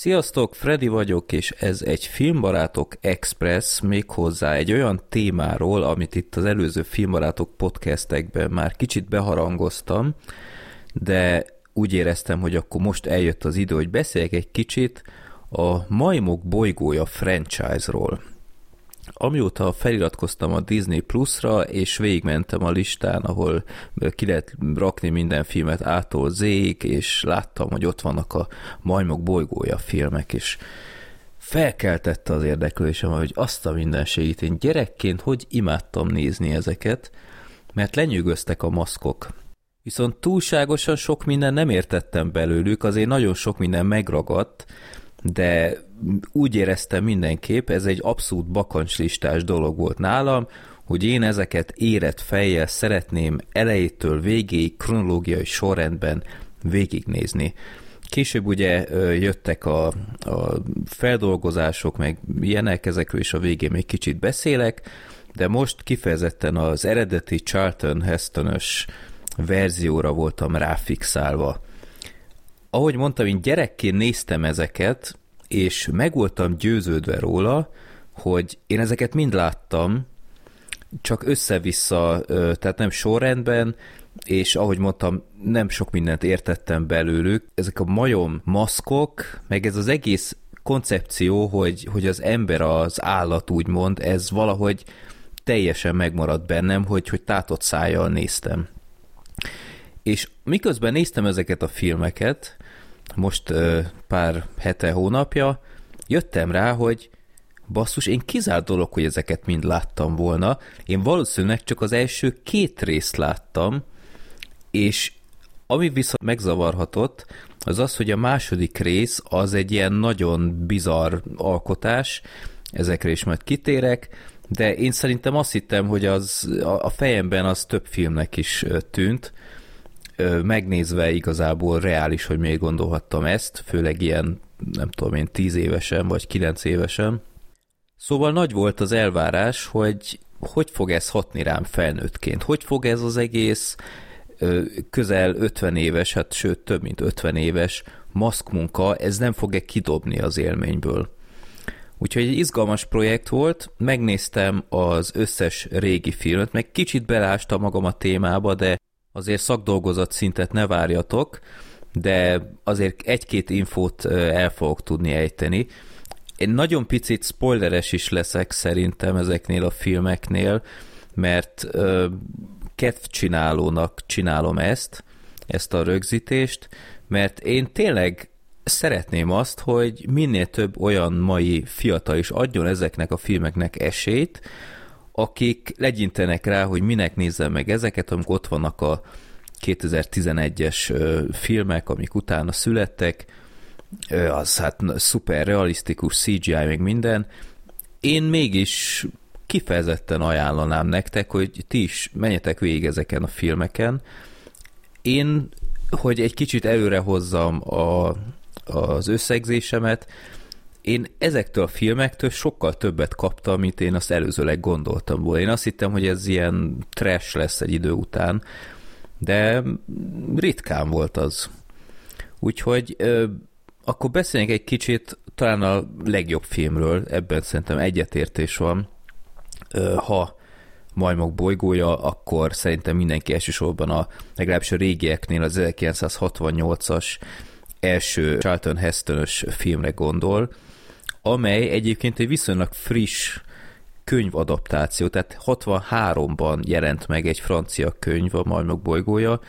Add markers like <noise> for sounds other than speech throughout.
Sziasztok, Freddy vagyok, és ez egy Filmbarátok Express, méghozzá egy olyan témáról, amit itt az előző Filmbarátok podcastekben már kicsit beharangoztam, de úgy éreztem, hogy akkor most eljött az idő, hogy beszéljek egy kicsit a Majmok bolygója franchise-ról. Amióta feliratkoztam a Disney Plus-ra, és végigmentem a listán, ahol ki lehet rakni minden filmet ától z és láttam, hogy ott vannak a Majmok bolygója filmek, és felkeltette az érdeklődésem, hogy azt a mindenségét én gyerekként hogy imádtam nézni ezeket, mert lenyűgöztek a maszkok. Viszont túlságosan sok minden nem értettem belőlük, azért nagyon sok minden megragadt, de úgy éreztem mindenképp, ez egy abszolút bakancslistás dolog volt nálam, hogy én ezeket érett fejjel szeretném elejétől végéig kronológiai sorrendben végignézni. Később ugye jöttek a, a feldolgozások, meg ilyenek, ezekről is a végén még kicsit beszélek, de most kifejezetten az eredeti Charlton heston verzióra voltam ráfixálva. Ahogy mondtam, én gyerekként néztem ezeket, és meg voltam győződve róla, hogy én ezeket mind láttam, csak össze-vissza, tehát nem sorrendben, és ahogy mondtam, nem sok mindent értettem belőlük. Ezek a majom maszkok, meg ez az egész koncepció, hogy, hogy az ember az állat úgymond, ez valahogy teljesen megmaradt bennem, hogy, hogy tátott szájjal néztem. És miközben néztem ezeket a filmeket, most pár hete, hónapja, jöttem rá, hogy basszus, én kizárt dolog, hogy ezeket mind láttam volna. Én valószínűleg csak az első két részt láttam, és ami viszont megzavarhatott, az az, hogy a második rész az egy ilyen nagyon bizarr alkotás, ezekre is majd kitérek, de én szerintem azt hittem, hogy az a fejemben az több filmnek is tűnt, megnézve igazából reális, hogy még gondolhattam ezt, főleg ilyen, nem tudom én, tíz évesen vagy kilenc évesen. Szóval nagy volt az elvárás, hogy hogy fog ez hatni rám felnőttként, hogy fog ez az egész közel 50 éves, hát sőt több mint 50 éves maszkmunka, ez nem fog-e kidobni az élményből. Úgyhogy egy izgalmas projekt volt, megnéztem az összes régi filmet, meg kicsit belástam magam a témába, de azért szakdolgozat szintet ne várjatok, de azért egy-két infót el fogok tudni ejteni. Én nagyon picit spoileres is leszek szerintem ezeknél a filmeknél, mert kedvcsinálónak csinálom ezt, ezt a rögzítést, mert én tényleg szeretném azt, hogy minél több olyan mai fiatal is adjon ezeknek a filmeknek esélyt, akik legyintenek rá, hogy minek nézzem meg ezeket, amikor ott vannak a 2011-es filmek, amik utána születtek, az hát szuper realisztikus CGI, meg minden. Én mégis kifejezetten ajánlanám nektek, hogy ti is menjetek végig ezeken a filmeken. Én, hogy egy kicsit előre hozzam a, az összegzésemet, én ezektől a filmektől sokkal többet kaptam, mint én azt előzőleg gondoltam volna. Én azt hittem, hogy ez ilyen trash lesz egy idő után, de ritkán volt az. Úgyhogy ö, akkor beszéljünk egy kicsit talán a legjobb filmről, ebben szerintem egyetértés van. Ö, ha Majmok bolygója, akkor szerintem mindenki elsősorban a legalábbis a régieknél az 1968-as első Charlton heston filmre gondol, amely egyébként egy viszonylag friss könyvadaptáció, tehát 63-ban jelent meg egy francia könyv, a Majmok bolygója,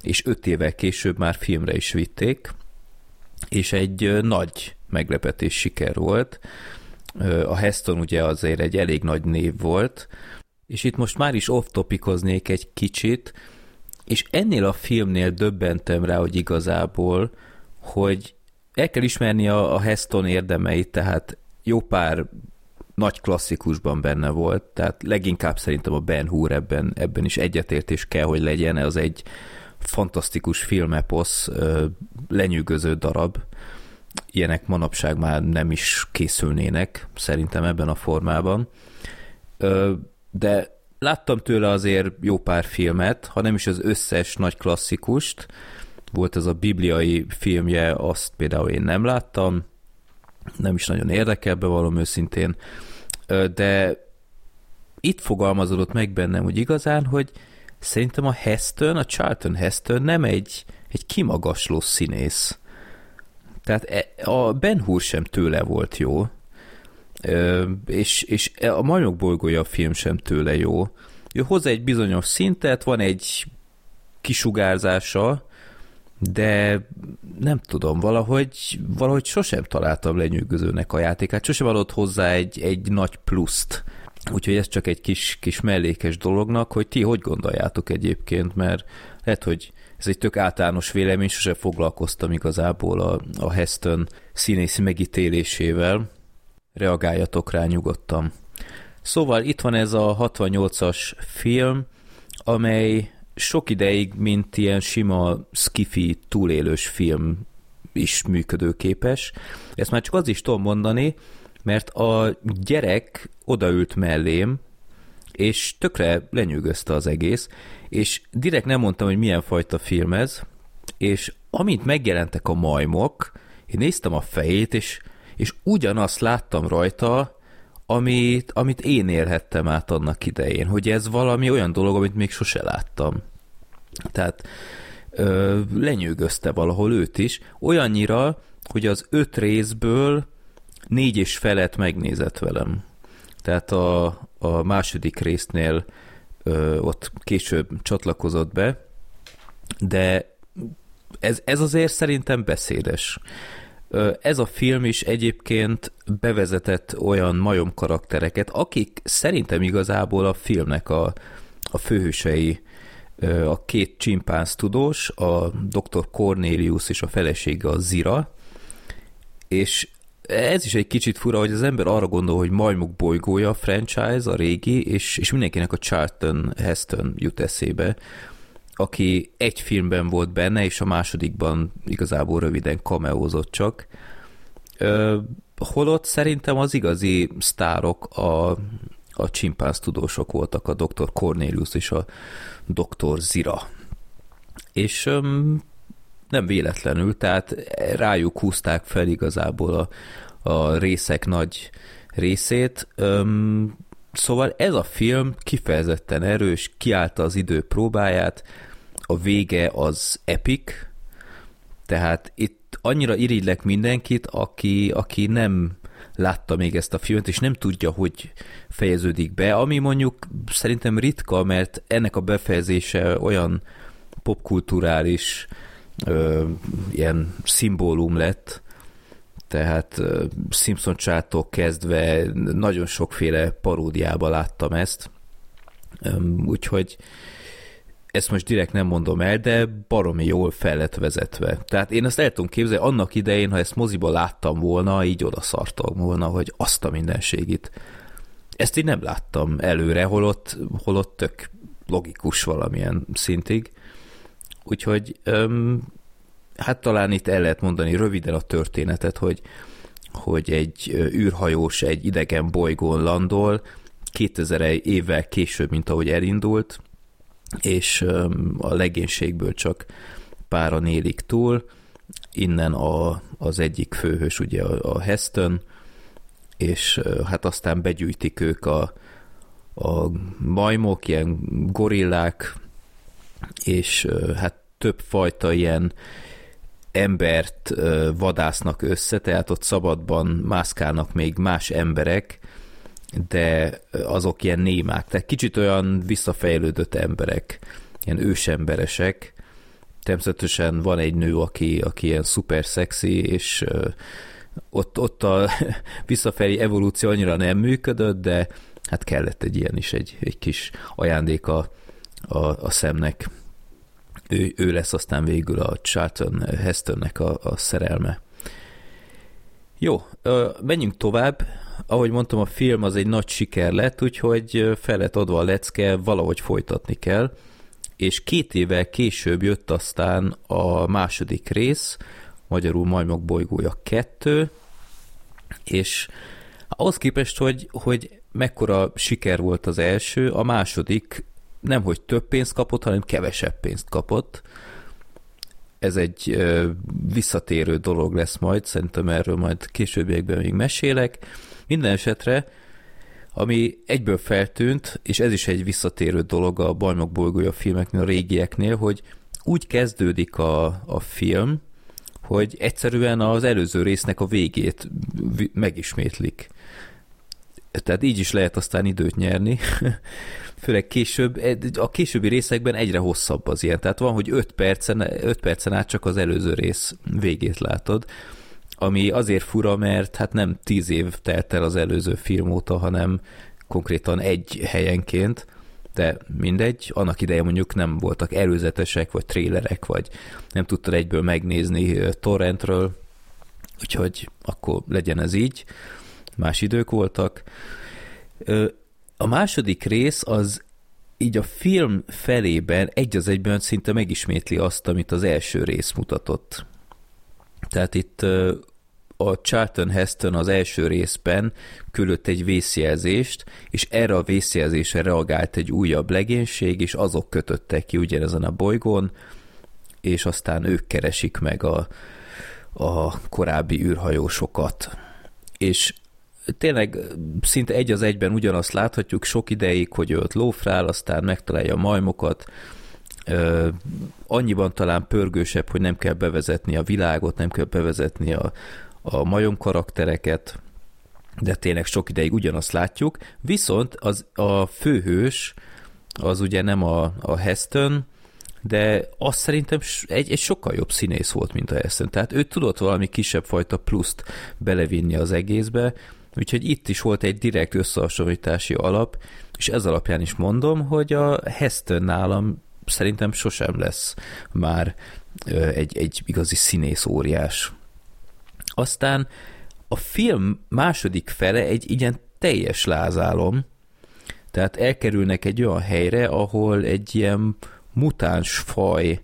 és öt évvel később már filmre is vitték, és egy nagy meglepetés siker volt. A Heston ugye azért egy elég nagy név volt, és itt most már is off-topicoznék egy kicsit, és ennél a filmnél döbbentem rá, hogy igazából, hogy el kell ismerni a, a Heston érdemeit, tehát jó pár nagy klasszikusban benne volt, tehát leginkább szerintem a Ben Hur ebben, ebben is egyetértés kell, hogy legyen, az egy fantasztikus filmeposz, lenyűgöző darab, ilyenek manapság már nem is készülnének, szerintem ebben a formában. De láttam tőle azért jó pár filmet, ha nem is az összes nagy klasszikust. Volt ez a bibliai filmje, azt például én nem láttam, nem is nagyon érdekel, bevallom őszintén, de itt fogalmazódott meg bennem, hogy igazán, hogy szerintem a Heston, a Charlton Heston nem egy, egy kimagasló színész. Tehát e, a Ben Hur sem tőle volt jó, és, és a Majmok bolygója a film sem tőle jó. Ő hozzá egy bizonyos szintet, van egy kisugárzása, de nem tudom, valahogy, valahogy sosem találtam lenyűgözőnek a játékát, sosem adott hozzá egy, egy nagy pluszt. Úgyhogy ez csak egy kis, kis mellékes dolognak, hogy ti hogy gondoljátok egyébként, mert lehet, hogy ez egy tök általános vélemény, sosem foglalkoztam igazából a, a Heston színészi megítélésével. Reagáljatok rá nyugodtan. Szóval itt van ez a 68-as film, amely sok ideig, mint ilyen sima skifi túlélős film is működőképes. Ezt már csak az is tudom mondani, mert a gyerek odaült mellém, és tökre lenyűgözte az egész, és direkt nem mondtam, hogy milyen fajta film ez, és amint megjelentek a majmok, én néztem a fejét, és, és ugyanazt láttam rajta, amit, amit én élhettem át annak idején, hogy ez valami olyan dolog, amit még sose láttam. Tehát ö, lenyűgözte valahol őt is, olyannyira, hogy az öt részből négy és felet megnézett velem. Tehát a, a második résznél ö, ott később csatlakozott be, de ez, ez azért szerintem beszédes. Ez a film is egyébként bevezetett olyan majom karaktereket, akik szerintem igazából a filmnek a, a főhősei, a két csimpánz tudós, a dr. Cornelius és a felesége a Zira, és ez is egy kicsit fura, hogy az ember arra gondol, hogy majmok bolygója a franchise, a régi, és, és mindenkinek a Charlton Heston jut eszébe, aki egy filmben volt benne, és a másodikban igazából röviden kameózott csak. Holott szerintem az igazi sztárok a, a csimpánz tudósok voltak, a dr. Cornelius és a dr. Zira. És nem véletlenül, tehát rájuk húzták fel igazából a, a részek nagy részét. Szóval ez a film kifejezetten erős, kiállta az idő próbáját, a vége az epic, tehát itt annyira irigylek mindenkit, aki, aki nem látta még ezt a filmet, és nem tudja, hogy fejeződik be, ami mondjuk szerintem ritka, mert ennek a befejezése olyan popkulturális ö, ilyen szimbólum lett, tehát Simpson csától kezdve nagyon sokféle paródiába láttam ezt, úgyhogy ezt most direkt nem mondom el, de baromi jól fel lett vezetve. Tehát én ezt el tudom képzelni, annak idején, ha ezt moziba láttam volna, így odaszartam volna, hogy azt a mindenségit. Ezt így nem láttam előre, holott, holott tök logikus valamilyen szintig. Úgyhogy öm, hát talán itt el lehet mondani röviden a történetet, hogy, hogy egy űrhajós egy idegen bolygón landol, 2000 évvel később, mint ahogy elindult, és a legénységből csak páran élik túl, innen a, az egyik főhős, ugye a, a Heston, és hát aztán begyűjtik ők a, a majmok, ilyen gorillák, és hát több fajta ilyen embert vadásznak össze, tehát ott szabadban mászkálnak még más emberek, de azok ilyen némák, tehát kicsit olyan visszafejlődött emberek, ilyen ősemberesek. Természetesen van egy nő, aki, aki ilyen szuper szexi, és ott, ott a <laughs> visszafelé evolúció annyira nem működött, de hát kellett egy ilyen is, egy, egy kis ajándék a, a, a szemnek. Ő, ő lesz aztán végül a Charlton Hestonnek a, a szerelme. Jó, menjünk tovább ahogy mondtam, a film az egy nagy siker lett, úgyhogy fel lett adva a lecke, valahogy folytatni kell, és két évvel később jött aztán a második rész, magyarul Majmok bolygója 2, és ahhoz képest, hogy, hogy mekkora siker volt az első, a második nem, hogy több pénzt kapott, hanem kevesebb pénzt kapott. ez egy ö, visszatérő dolog lesz majd, szerintem erről majd későbbiekben még mesélek. Minden esetre, ami egyből feltűnt, és ez is egy visszatérő dolog a Bajnok bolygója filmeknél, a régieknél, hogy úgy kezdődik a, a film, hogy egyszerűen az előző résznek a végét megismétlik. Tehát így is lehet aztán időt nyerni. <laughs> Főleg később, a későbbi részekben egyre hosszabb az ilyen. Tehát van, hogy 5 percen, 5 percen át csak az előző rész végét látod, ami azért fura, mert hát nem 10 év telt el az előző film óta, hanem konkrétan egy helyenként, de mindegy, annak ideje mondjuk nem voltak előzetesek, vagy trélerek, vagy nem tudtad egyből megnézni torrentről, úgyhogy akkor legyen ez így, más idők voltak. A második rész az így a film felében egy az egyben szinte megismétli azt, amit az első rész mutatott. Tehát itt a Charlton Heston az első részben küldött egy vészjelzést, és erre a vészjelzésre reagált egy újabb legénység, és azok kötöttek ki ugyanezen a bolygón, és aztán ők keresik meg a, a korábbi űrhajósokat. És tényleg szinte egy az egyben ugyanazt láthatjuk sok ideig, hogy ő ott lófrál, aztán megtalálja a majmokat, annyiban talán pörgősebb, hogy nem kell bevezetni a világot, nem kell bevezetni a, a majom karaktereket, de tényleg sok ideig ugyanazt látjuk, viszont az a főhős, az ugye nem a, a Heston, de azt szerintem egy, egy sokkal jobb színész volt, mint a Heston. Tehát ő tudott valami kisebb fajta pluszt belevinni az egészbe, úgyhogy itt is volt egy direkt összehasonlítási alap, és ez alapján is mondom, hogy a Heston nálam szerintem sosem lesz már egy, egy igazi színész óriás. Aztán a film második fele egy ilyen teljes lázálom, tehát elkerülnek egy olyan helyre, ahol egy ilyen mutáns faj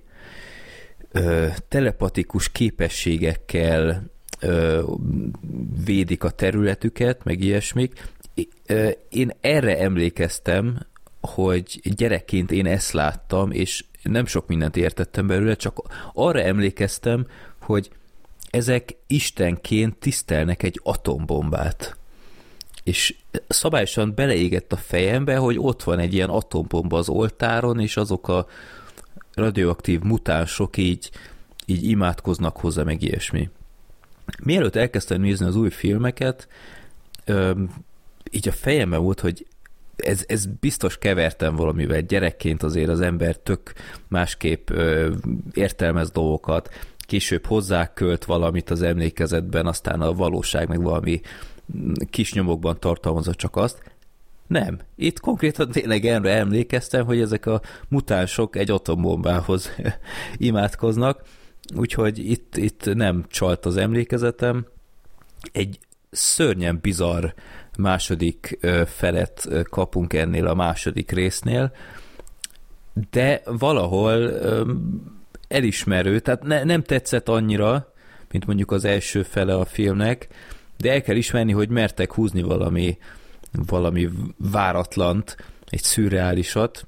telepatikus képességekkel védik a területüket, meg ilyesmik. Én erre emlékeztem, hogy gyerekként én ezt láttam, és nem sok mindent értettem belőle, csak arra emlékeztem, hogy ezek istenként tisztelnek egy atombombát. És szabályosan beleégett a fejembe, hogy ott van egy ilyen atombomba az oltáron, és azok a radioaktív mutánsok így, így imádkoznak hozzá, meg ilyesmi. Mielőtt elkezdtem nézni az új filmeket, így a fejemben volt, hogy ez, ez biztos kevertem valamivel. Gyerekként azért az ember tök másképp ö, értelmez dolgokat, később hozzákölt valamit az emlékezetben, aztán a valóság meg valami kis nyomokban tartalmazza csak azt. Nem. Itt konkrétan tényleg erre emlékeztem, hogy ezek a mutánsok egy atombombához <laughs> imádkoznak, úgyhogy itt, itt nem csalt az emlékezetem. Egy szörnyen bizarr második felet kapunk ennél a második résznél, de valahol elismerő, tehát ne, nem tetszett annyira, mint mondjuk az első fele a filmnek, de el kell ismerni, hogy mertek húzni valami, valami váratlant, egy szürreálisat,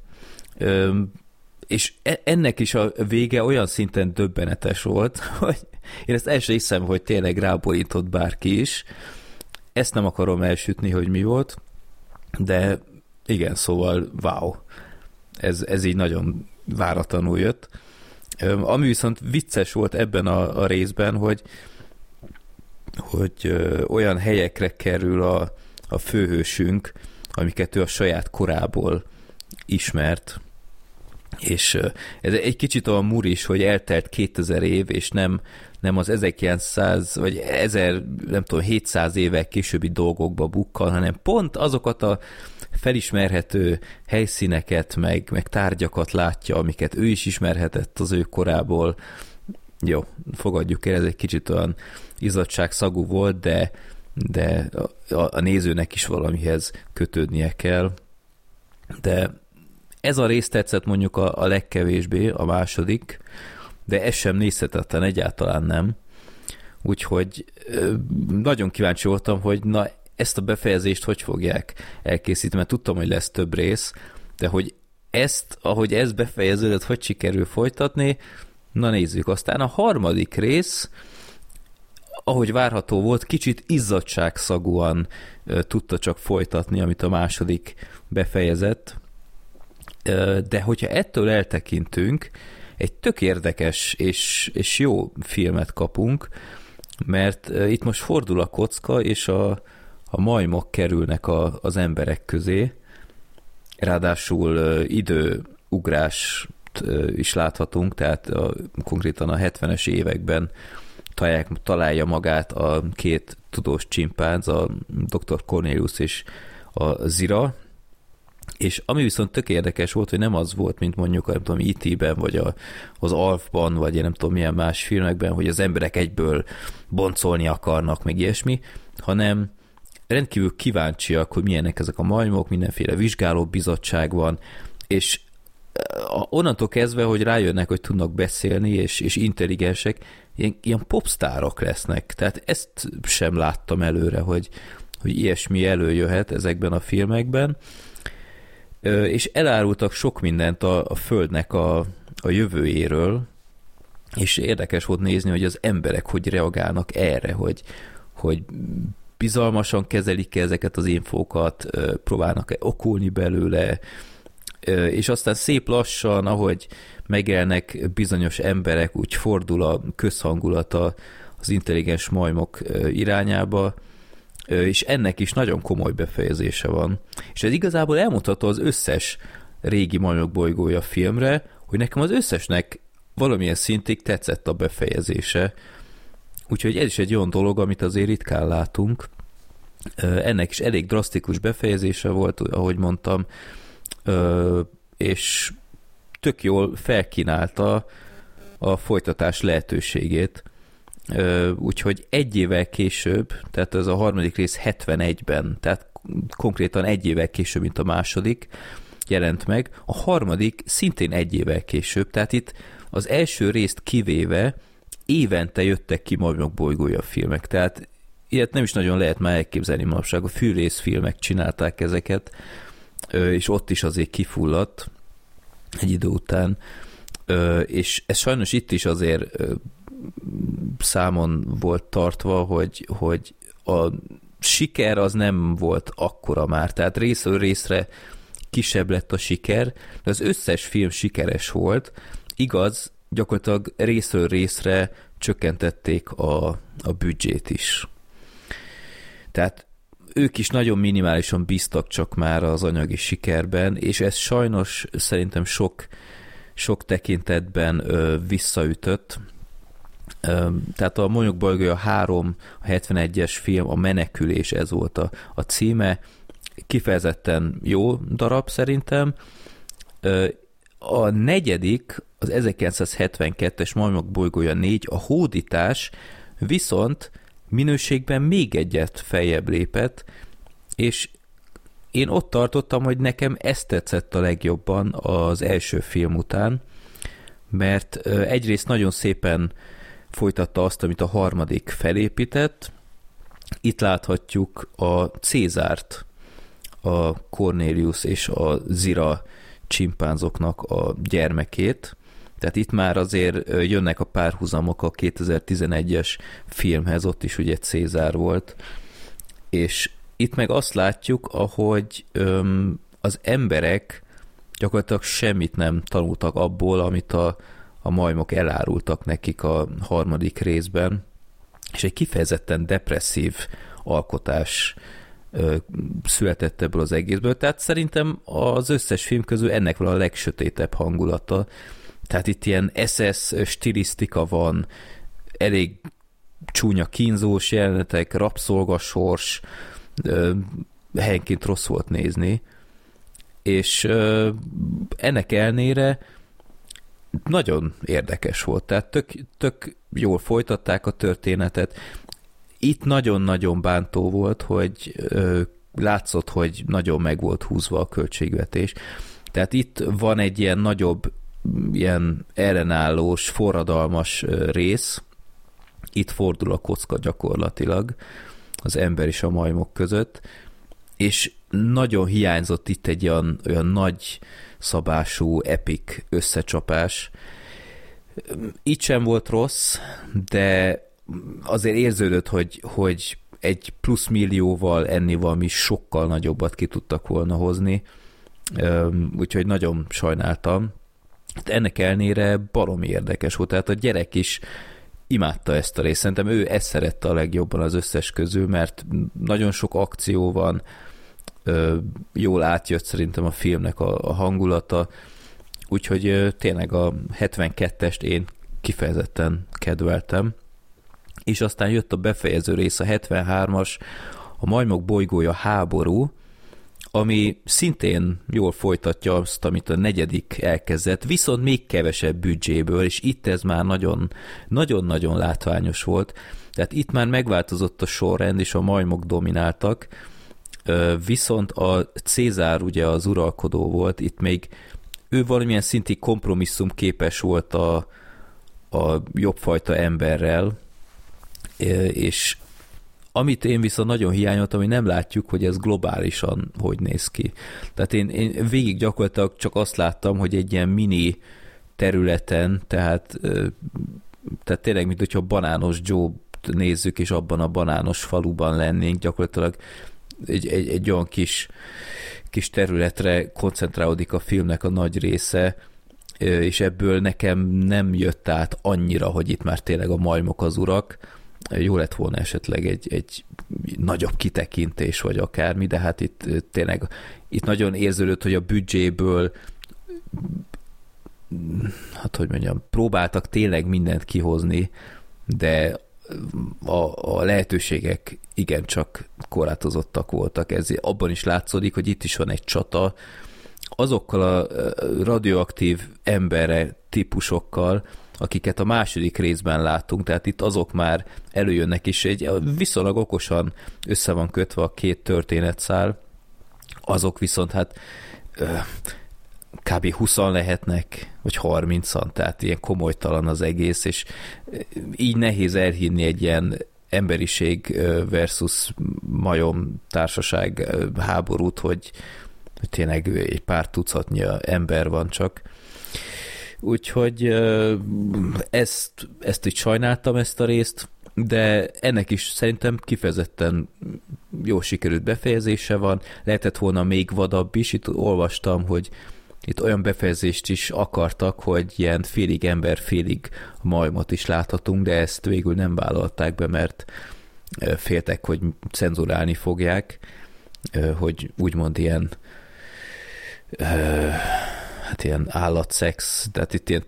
és e, ennek is a vége olyan szinten döbbenetes volt, <laughs> hogy én ezt el sem hiszem, hogy tényleg ráborított bárki is. Ezt nem akarom elsütni, hogy mi volt, de igen, szóval wow. Ez, ez így nagyon váratlanul jött. Ami viszont vicces volt ebben a, a részben, hogy, hogy olyan helyekre kerül a, a főhősünk, amiket ő a saját korából ismert, és ez egy kicsit a mur is, hogy eltelt 2000 év, és nem, nem az 1900 vagy 1000, nem tudom, 700 évek későbbi dolgokba bukkal, hanem pont azokat a felismerhető helyszíneket, meg, meg tárgyakat látja, amiket ő is ismerhetett az ő korából. Jó, fogadjuk el, ez egy kicsit olyan szagú volt, de, de a, a nézőnek is valamihez kötődnie kell. De ez a rész tetszett mondjuk a, a legkevésbé, a második, de ez sem nézhetetlen, egyáltalán nem. Úgyhogy nagyon kíváncsi voltam, hogy na ezt a befejezést hogy fogják elkészíteni, mert tudtam, hogy lesz több rész, de hogy ezt, ahogy ez befejeződött, hogy sikerül folytatni, Na nézzük, aztán a harmadik rész, ahogy várható volt, kicsit izzadságszagúan tudta csak folytatni, amit a második befejezett. De hogyha ettől eltekintünk, egy tök érdekes és, és jó filmet kapunk, mert itt most fordul a kocka, és a, a majmok kerülnek a, az emberek közé, ráadásul időugrás is láthatunk, tehát a, konkrétan a 70-es években találják, találja magát a két tudós csimpánz, a dr. Cornelius és a Zira, és ami viszont tök érdekes volt, hogy nem az volt, mint mondjuk nem tudom, IT-ben, vagy a, az Alfban, vagy én nem tudom milyen más filmekben, hogy az emberek egyből boncolni akarnak, meg ilyesmi, hanem rendkívül kíváncsiak, hogy milyenek ezek a majmok, mindenféle vizsgáló bizottság van, és onnantól kezdve, hogy rájönnek, hogy tudnak beszélni, és, és intelligensek, ilyen, ilyen popstárok lesznek. Tehát ezt sem láttam előre, hogy, hogy ilyesmi előjöhet ezekben a filmekben. És elárultak sok mindent a, a Földnek a, a jövőjéről, és érdekes volt nézni, hogy az emberek hogy reagálnak erre, hogy, hogy bizalmasan kezelik -e ezeket az infókat, próbálnak-e okulni belőle, és aztán szép lassan, ahogy megjelennek bizonyos emberek, úgy fordul a közhangulata az intelligens majmok irányába, és ennek is nagyon komoly befejezése van. És ez igazából elmutató az összes régi majmok bolygója filmre, hogy nekem az összesnek valamilyen szintig tetszett a befejezése. Úgyhogy ez is egy olyan dolog, amit azért ritkán látunk. Ennek is elég drasztikus befejezése volt, ahogy mondtam, és tök jól felkínálta a folytatás lehetőségét. Úgyhogy egy évvel később, tehát ez a harmadik rész 71-ben, tehát konkrétan egy évvel később, mint a második jelent meg, a harmadik szintén egy évvel később, tehát itt az első részt kivéve évente jöttek ki Majmok bolygója filmek, tehát ilyet nem is nagyon lehet már elképzelni manapság. A fűrészfilmek csinálták ezeket, és ott is azért kifulladt egy idő után, és ez sajnos itt is azért számon volt tartva, hogy, hogy a siker az nem volt akkora már, tehát részről részre kisebb lett a siker, de az összes film sikeres volt, igaz, gyakorlatilag részről részre csökkentették a, a büdzsét is. Tehát ők is nagyon minimálisan bíztak csak már az anyagi sikerben, és ez sajnos szerintem sok, sok tekintetben ö, visszaütött. Tehát a Mondjuk Bolygója 3, a 71-es film, a Menekülés, ez volt a, a címe, kifejezetten jó darab szerintem. A negyedik, az 1972-es Majmok bolygója 4, a hódítás, viszont minőségben még egyet feljebb lépett, és én ott tartottam, hogy nekem ezt tetszett a legjobban az első film után, mert egyrészt nagyon szépen folytatta azt, amit a harmadik felépített. Itt láthatjuk a Cézárt, a Cornelius és a Zira csimpánzoknak a gyermekét, tehát itt már azért jönnek a párhuzamok a 2011-es filmhez, ott is ugye Cézár volt, és itt meg azt látjuk, ahogy öm, az emberek gyakorlatilag semmit nem tanultak abból, amit a, a majmok elárultak nekik a harmadik részben, és egy kifejezetten depresszív alkotás született ebből az egészből. Tehát szerintem az összes film közül ennek van a legsötétebb hangulata, tehát itt ilyen SS stilisztika van, elég csúnya kínzós jelenetek, rabszolgasors, helyenként rossz volt nézni, és ennek elnére nagyon érdekes volt, tehát tök, tök jól folytatták a történetet. Itt nagyon-nagyon bántó volt, hogy látszott, hogy nagyon meg volt húzva a költségvetés. Tehát itt van egy ilyen nagyobb ilyen ellenállós, forradalmas rész, itt fordul a kocka gyakorlatilag az ember és a majmok között, és nagyon hiányzott itt egy olyan, olyan nagy szabású, epik összecsapás. Itt sem volt rossz, de azért érződött, hogy, hogy egy plusz millióval enni valami sokkal nagyobbat ki tudtak volna hozni, úgyhogy nagyon sajnáltam. Ennek elnére baromi érdekes volt, tehát a gyerek is imádta ezt a részt. Szerintem ő ezt szerette a legjobban az összes közül, mert nagyon sok akció van, jól átjött szerintem a filmnek a, a hangulata, úgyhogy tényleg a 72-est én kifejezetten kedveltem. És aztán jött a befejező rész, a 73-as, a majmok bolygója háború, ami szintén jól folytatja azt, amit a negyedik elkezdett, viszont még kevesebb büdzséből, és itt ez már nagyon-nagyon látványos volt. Tehát itt már megváltozott a sorrend, és a majmok domináltak, viszont a Cézár ugye az uralkodó volt, itt még ő valamilyen szinti kompromisszum képes volt a, a jobbfajta emberrel, és amit én viszont nagyon hiányoltam, hogy nem látjuk, hogy ez globálisan hogy néz ki. Tehát én, én végig gyakorlatilag csak azt láttam, hogy egy ilyen mini területen, tehát, tehát tényleg, mint hogyha banános joe nézzük, és abban a banános faluban lennénk, gyakorlatilag egy, egy, egy olyan kis, kis területre koncentrálódik a filmnek a nagy része, és ebből nekem nem jött át annyira, hogy itt már tényleg a majmok az urak, jó lett volna esetleg egy, egy nagyobb kitekintés, vagy akármi, de hát itt tényleg itt nagyon érződött, hogy a büdzséből hát hogy mondjam, próbáltak tényleg mindent kihozni, de a, a lehetőségek igencsak korlátozottak voltak. Ez abban is látszódik, hogy itt is van egy csata, azokkal a radioaktív embere típusokkal, akiket a második részben látunk, tehát itt azok már előjönnek is, egy viszonylag okosan össze van kötve a két történetszál, azok viszont hát kb. 20 lehetnek, vagy 30-an, tehát ilyen komolytalan az egész, és így nehéz elhinni egy ilyen emberiség versus majom társaság háborút, hogy tényleg egy pár tucatnyi ember van csak. Úgyhogy ezt, ezt így sajnáltam, ezt a részt, de ennek is szerintem kifejezetten jó sikerült befejezése van, lehetett volna még vadabb is, itt olvastam, hogy itt olyan befejezést is akartak, hogy ilyen félig ember, félig majmot is láthatunk, de ezt végül nem vállalták be, mert féltek, hogy cenzurálni fogják, hogy úgymond ilyen hát ilyen állatszex, tehát itt ilyen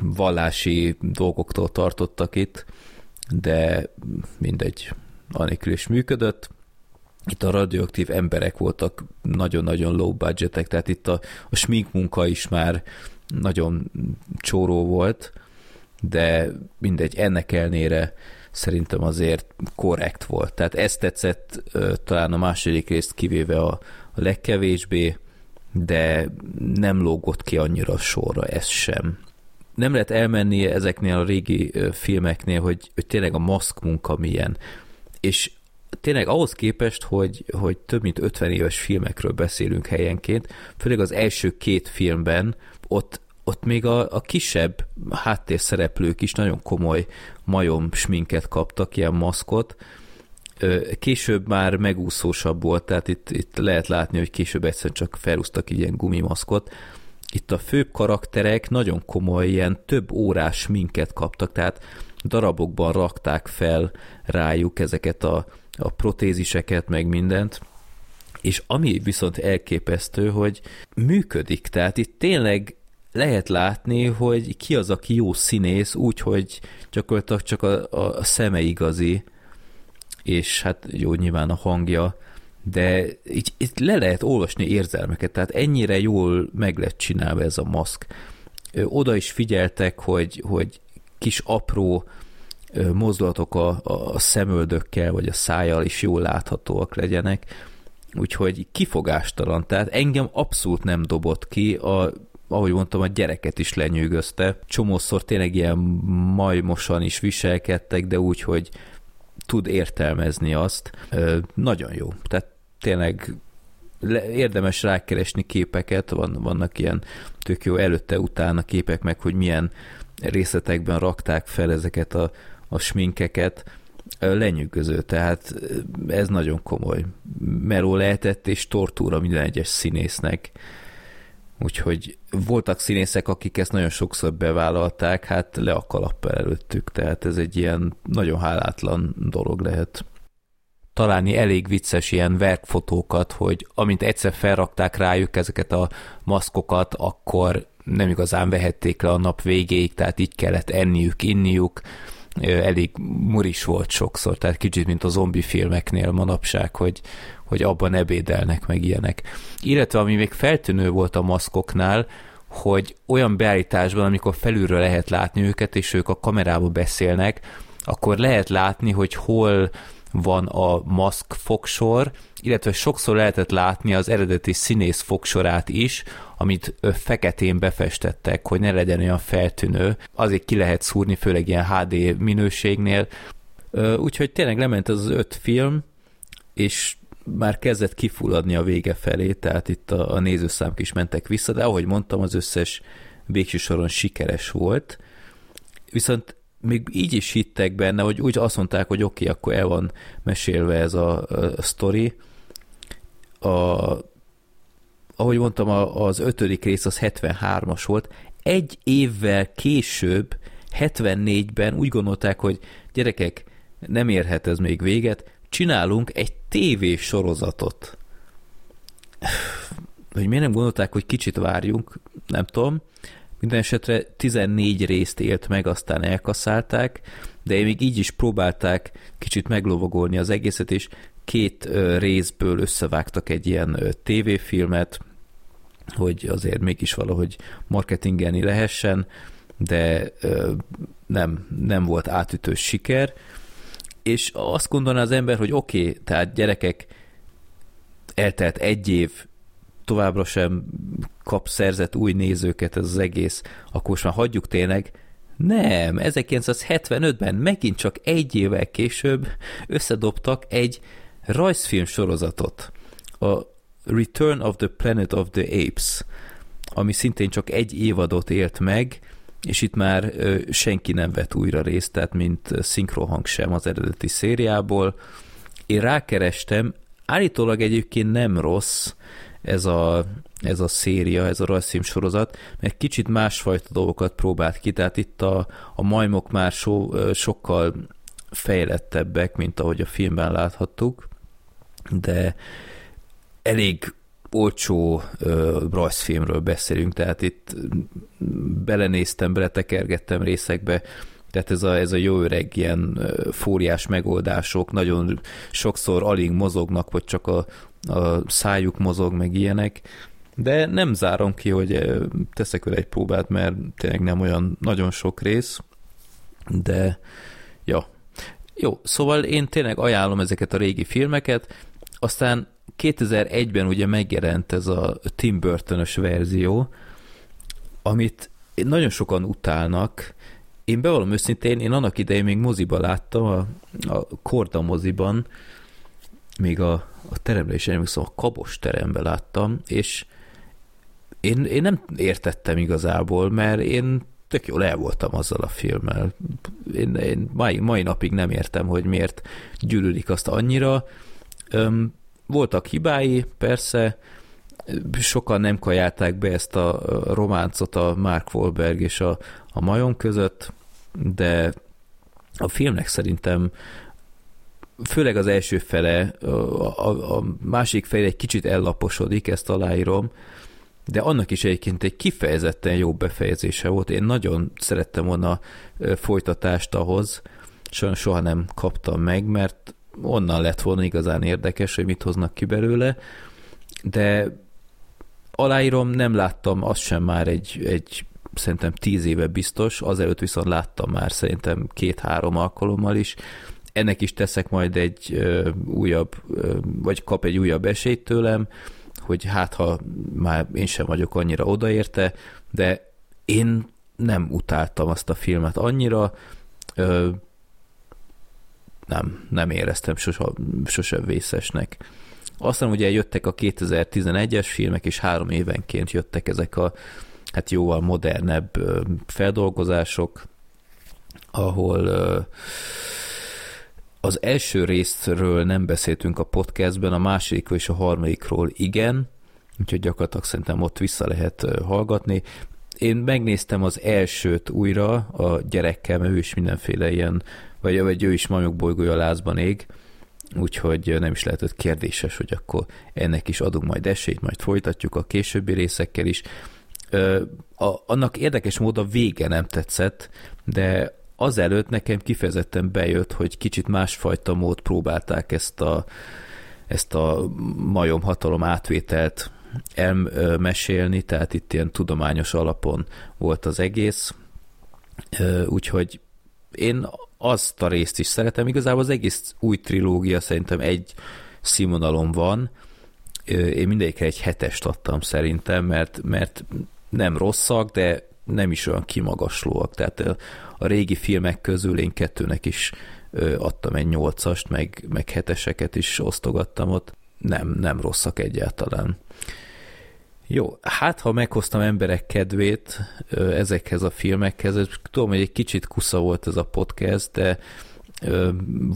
vallási dolgoktól tartottak itt, de mindegy, anélkül is működött. Itt a radioaktív emberek voltak nagyon-nagyon low budgetek, tehát itt a, a smink munka is már nagyon csóró volt, de mindegy, ennek elnére szerintem azért korrekt volt. Tehát ezt tetszett talán a második részt kivéve a, a legkevésbé, de nem lógott ki annyira sorra ez sem. Nem lehet elmenni ezeknél a régi filmeknél, hogy, hogy tényleg a maszk munka milyen. És tényleg ahhoz képest, hogy, hogy több mint 50 éves filmekről beszélünk helyenként, főleg az első két filmben ott, ott még a, a kisebb háttérszereplők is nagyon komoly majom sminket kaptak, ilyen maszkot, Később már megúszósabb volt, tehát itt, itt lehet látni, hogy később egyszerűen csak felúztak ilyen gumimaszkot. Itt a főbb karakterek nagyon komoly, ilyen több órás minket kaptak, tehát darabokban rakták fel rájuk ezeket a, a protéziseket, meg mindent, és ami viszont elképesztő, hogy működik, tehát itt tényleg lehet látni, hogy ki az, aki jó színész, úgyhogy gyakorlatilag csak a, a szeme igazi, és hát jó, nyilván a hangja, de így, itt le lehet olvasni érzelmeket, tehát ennyire jól meg lett csinálva ez a maszk. Oda is figyeltek, hogy, hogy kis apró mozdulatok a, a szemöldökkel, vagy a szájjal is jól láthatóak legyenek, úgyhogy kifogástalan, tehát engem abszolút nem dobott ki, a, ahogy mondtam, a gyereket is lenyűgözte. Csomószor tényleg ilyen majmosan is viselkedtek, de úgy, hogy tud értelmezni azt. Nagyon jó. Tehát tényleg érdemes rákeresni képeket, van, vannak ilyen tök jó előtte-utána képek meg, hogy milyen részletekben rakták fel ezeket a, a sminkeket, lenyűgöző, tehát ez nagyon komoly. Meló lehetett, és tortúra minden egyes színésznek. Úgyhogy voltak színészek, akik ezt nagyon sokszor bevállalták, hát le a kalappal előttük, tehát ez egy ilyen nagyon hálátlan dolog lehet találni elég vicces ilyen verkfotókat, hogy amint egyszer felrakták rájuk ezeket a maszkokat, akkor nem igazán vehették le a nap végéig, tehát így kellett enniük, inniuk, elég muris volt sokszor, tehát kicsit, mint a zombi filmeknél manapság, hogy, hogy abban ebédelnek meg ilyenek. Illetve ami még feltűnő volt a maszkoknál, hogy olyan beállításban, amikor felülről lehet látni őket, és ők a kamerába beszélnek, akkor lehet látni, hogy hol van a maszk fogsor, illetve sokszor lehetett látni az eredeti színész fogsorát is, amit feketén befestettek, hogy ne legyen olyan feltűnő. Azért ki lehet szúrni, főleg ilyen HD minőségnél. Úgyhogy tényleg lement az, öt film, és már kezdett kifulladni a vége felé, tehát itt a, a nézőszámok is mentek vissza, de ahogy mondtam, az összes végső soron sikeres volt. Viszont még így is hittek benne, hogy úgy azt mondták, hogy oké, okay, akkor el van mesélve ez a, a sztori. A, ahogy mondtam, az ötödik rész az 73-as volt. Egy évvel később, 74-ben úgy gondolták, hogy gyerekek, nem érhet ez még véget, csinálunk egy TV sorozatot. Hogy miért nem gondolták, hogy kicsit várjunk, nem tudom. Minden esetre 14 részt élt meg, aztán elkaszálták, de még így is próbálták kicsit meglovagolni az egészet, és két részből összevágtak egy ilyen tévéfilmet, hogy azért mégis valahogy marketingelni lehessen, de nem, nem volt átütő siker, és azt gondolná az ember, hogy oké, okay, tehát gyerekek, eltelt egy év, továbbra sem kap szerzett új nézőket ez az egész, akkor most már hagyjuk tényleg. Nem, 1975-ben megint csak egy évvel később összedobtak egy rajzfilm sorozatot. A Return of the Planet of the Apes, ami szintén csak egy évadot élt meg, és itt már senki nem vett újra részt, tehát mint szinkrohang sem az eredeti szériából. Én rákerestem, állítólag egyébként nem rossz, ez a, ez a széria, ez a rajzfilm sorozat, mert kicsit másfajta dolgokat próbált ki, tehát itt a, a majmok már so, sokkal fejlettebbek, mint ahogy a filmben láthattuk, de elég olcsó uh, rajzfilmről beszélünk, tehát itt belenéztem, beletekergettem részekbe, tehát ez a, ez a jó öreg ilyen fóriás megoldások, nagyon sokszor alig mozognak, vagy csak a, a szájuk mozog, meg ilyenek, de nem zárom ki, hogy teszek vele egy próbát, mert tényleg nem olyan nagyon sok rész, de ja. Jó, szóval én tényleg ajánlom ezeket a régi filmeket, aztán 2001-ben ugye megjelent ez a Tim burton verzió, amit nagyon sokan utálnak, én bevallom őszintén, én annak idején még moziba láttam, a, a Korda moziban, még a, a teremre is emlékszem, a Kabos terembe láttam, és én, én nem értettem igazából, mert én tök jól el voltam azzal a filmmel. Én, én mai, mai napig nem értem, hogy miért gyűlölik azt annyira. Öm, voltak hibái, persze, sokan nem kajálták be ezt a románcot a Mark Wahlberg és a, a majom között, de a filmnek szerintem főleg az első fele, a, a, másik fele egy kicsit ellaposodik, ezt aláírom, de annak is egyébként egy kifejezetten jó befejezése volt. Én nagyon szerettem volna folytatást ahhoz, sajnos soha nem kaptam meg, mert onnan lett volna igazán érdekes, hogy mit hoznak ki belőle, de aláírom, nem láttam azt sem már egy, egy szerintem tíz éve biztos, azelőtt viszont láttam már szerintem két-három alkalommal is. Ennek is teszek majd egy ö, újabb, ö, vagy kap egy újabb esélyt tőlem, hogy hát ha már én sem vagyok annyira odaérte, de én nem utáltam azt a filmet annyira, ö, nem, nem éreztem sose, sose vészesnek. Aztán ugye jöttek a 2011-es filmek, és három évenként jöttek ezek a hát jóval modernebb feldolgozások, ahol az első részről nem beszéltünk a podcastben, a másodikról és a harmadikról igen, úgyhogy gyakorlatilag szerintem ott vissza lehet hallgatni. Én megnéztem az elsőt újra a gyerekkel, mert ő is mindenféle ilyen, vagy, vagy ő is majmok bolygója lázban ég, úgyhogy nem is lehetett kérdéses, hogy akkor ennek is adunk majd esélyt, majd folytatjuk a későbbi részekkel is. A, annak érdekes módon vége nem tetszett, de azelőtt nekem kifejezetten bejött, hogy kicsit másfajta mód próbálták ezt a, ezt a majom hatalom átvételt elmesélni, tehát itt ilyen tudományos alapon volt az egész, úgyhogy én azt a részt is szeretem, igazából az egész új trilógia szerintem egy színvonalon van, én mindegyikre egy hetest adtam szerintem, mert, mert nem rosszak, de nem is olyan kimagaslóak, tehát a régi filmek közül én kettőnek is adtam egy nyolcast, meg, meg heteseket is osztogattam ott, nem, nem rosszak egyáltalán. Jó, hát ha meghoztam emberek kedvét ezekhez a filmekhez, tudom, hogy egy kicsit kusza volt ez a podcast, de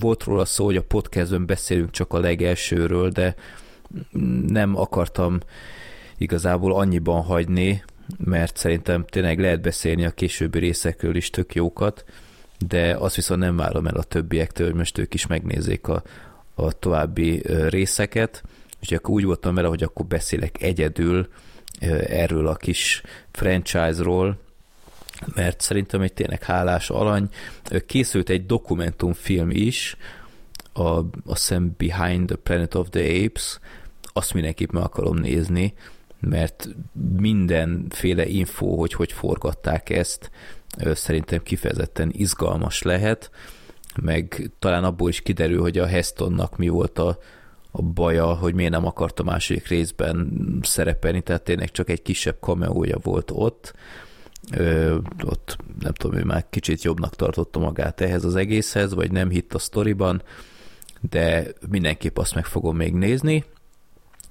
volt róla szó, hogy a podcastben beszélünk csak a legelsőről, de nem akartam igazából annyiban hagyni, mert szerintem tényleg lehet beszélni a későbbi részekről is tök jókat, de azt viszont nem várom el a többiektől, hogy most ők is megnézzék a, a további részeket, úgyhogy akkor úgy voltam vele, hogy akkor beszélek egyedül erről a kis franchise-ról, mert szerintem egy tényleg hálás alany. Készült egy dokumentumfilm is, a, a szem Behind the Planet of the Apes, azt mindenképp meg akarom nézni, mert mindenféle info, hogy hogy forgatták ezt, szerintem kifejezetten izgalmas lehet, meg talán abból is kiderül, hogy a Hestonnak mi volt a, a baja, hogy miért nem akart a második részben szerepelni, tehát tényleg csak egy kisebb kameója volt ott. Ö, ott nem tudom, ő már kicsit jobbnak tartotta magát ehhez az egészhez, vagy nem hitt a sztoriban, de mindenképp azt meg fogom még nézni.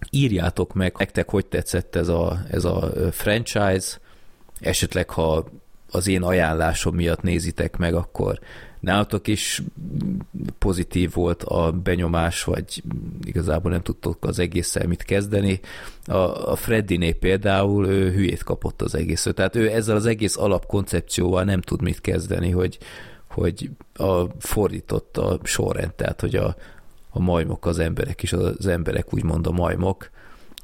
Írjátok meg, nektek hogy tetszett ez a, ez a franchise, esetleg ha az én ajánlásom miatt nézitek meg, akkor nálatok is pozitív volt a benyomás, vagy igazából nem tudtok az egésszel mit kezdeni. A, a Freddiné például ő hülyét kapott az egész. Tehát ő ezzel az egész alapkoncepcióval nem tud mit kezdeni, hogy, hogy a fordított a sorrend, tehát hogy a, a majmok az emberek, és az emberek úgymond a majmok,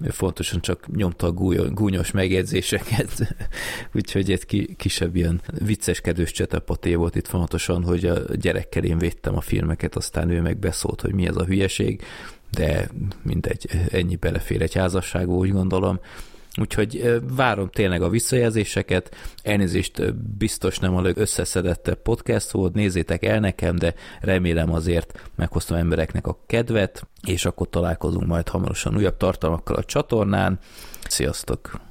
fontosan csak nyomta a gúnyos megjegyzéseket, <laughs> úgyhogy egy kisebb ilyen vicceskedős csetepaté volt itt fontosan, hogy a gyerekkel én védtem a filmeket, aztán ő meg beszólt, hogy mi ez a hülyeség, de mindegy, ennyi belefér egy házasságba, úgy gondolom. Úgyhogy várom tényleg a visszajelzéseket, elnézést biztos nem a összeszedettebb podcast volt, nézzétek el nekem, de remélem azért meghoztam embereknek a kedvet, és akkor találkozunk majd hamarosan újabb tartalmakkal a csatornán. Sziasztok!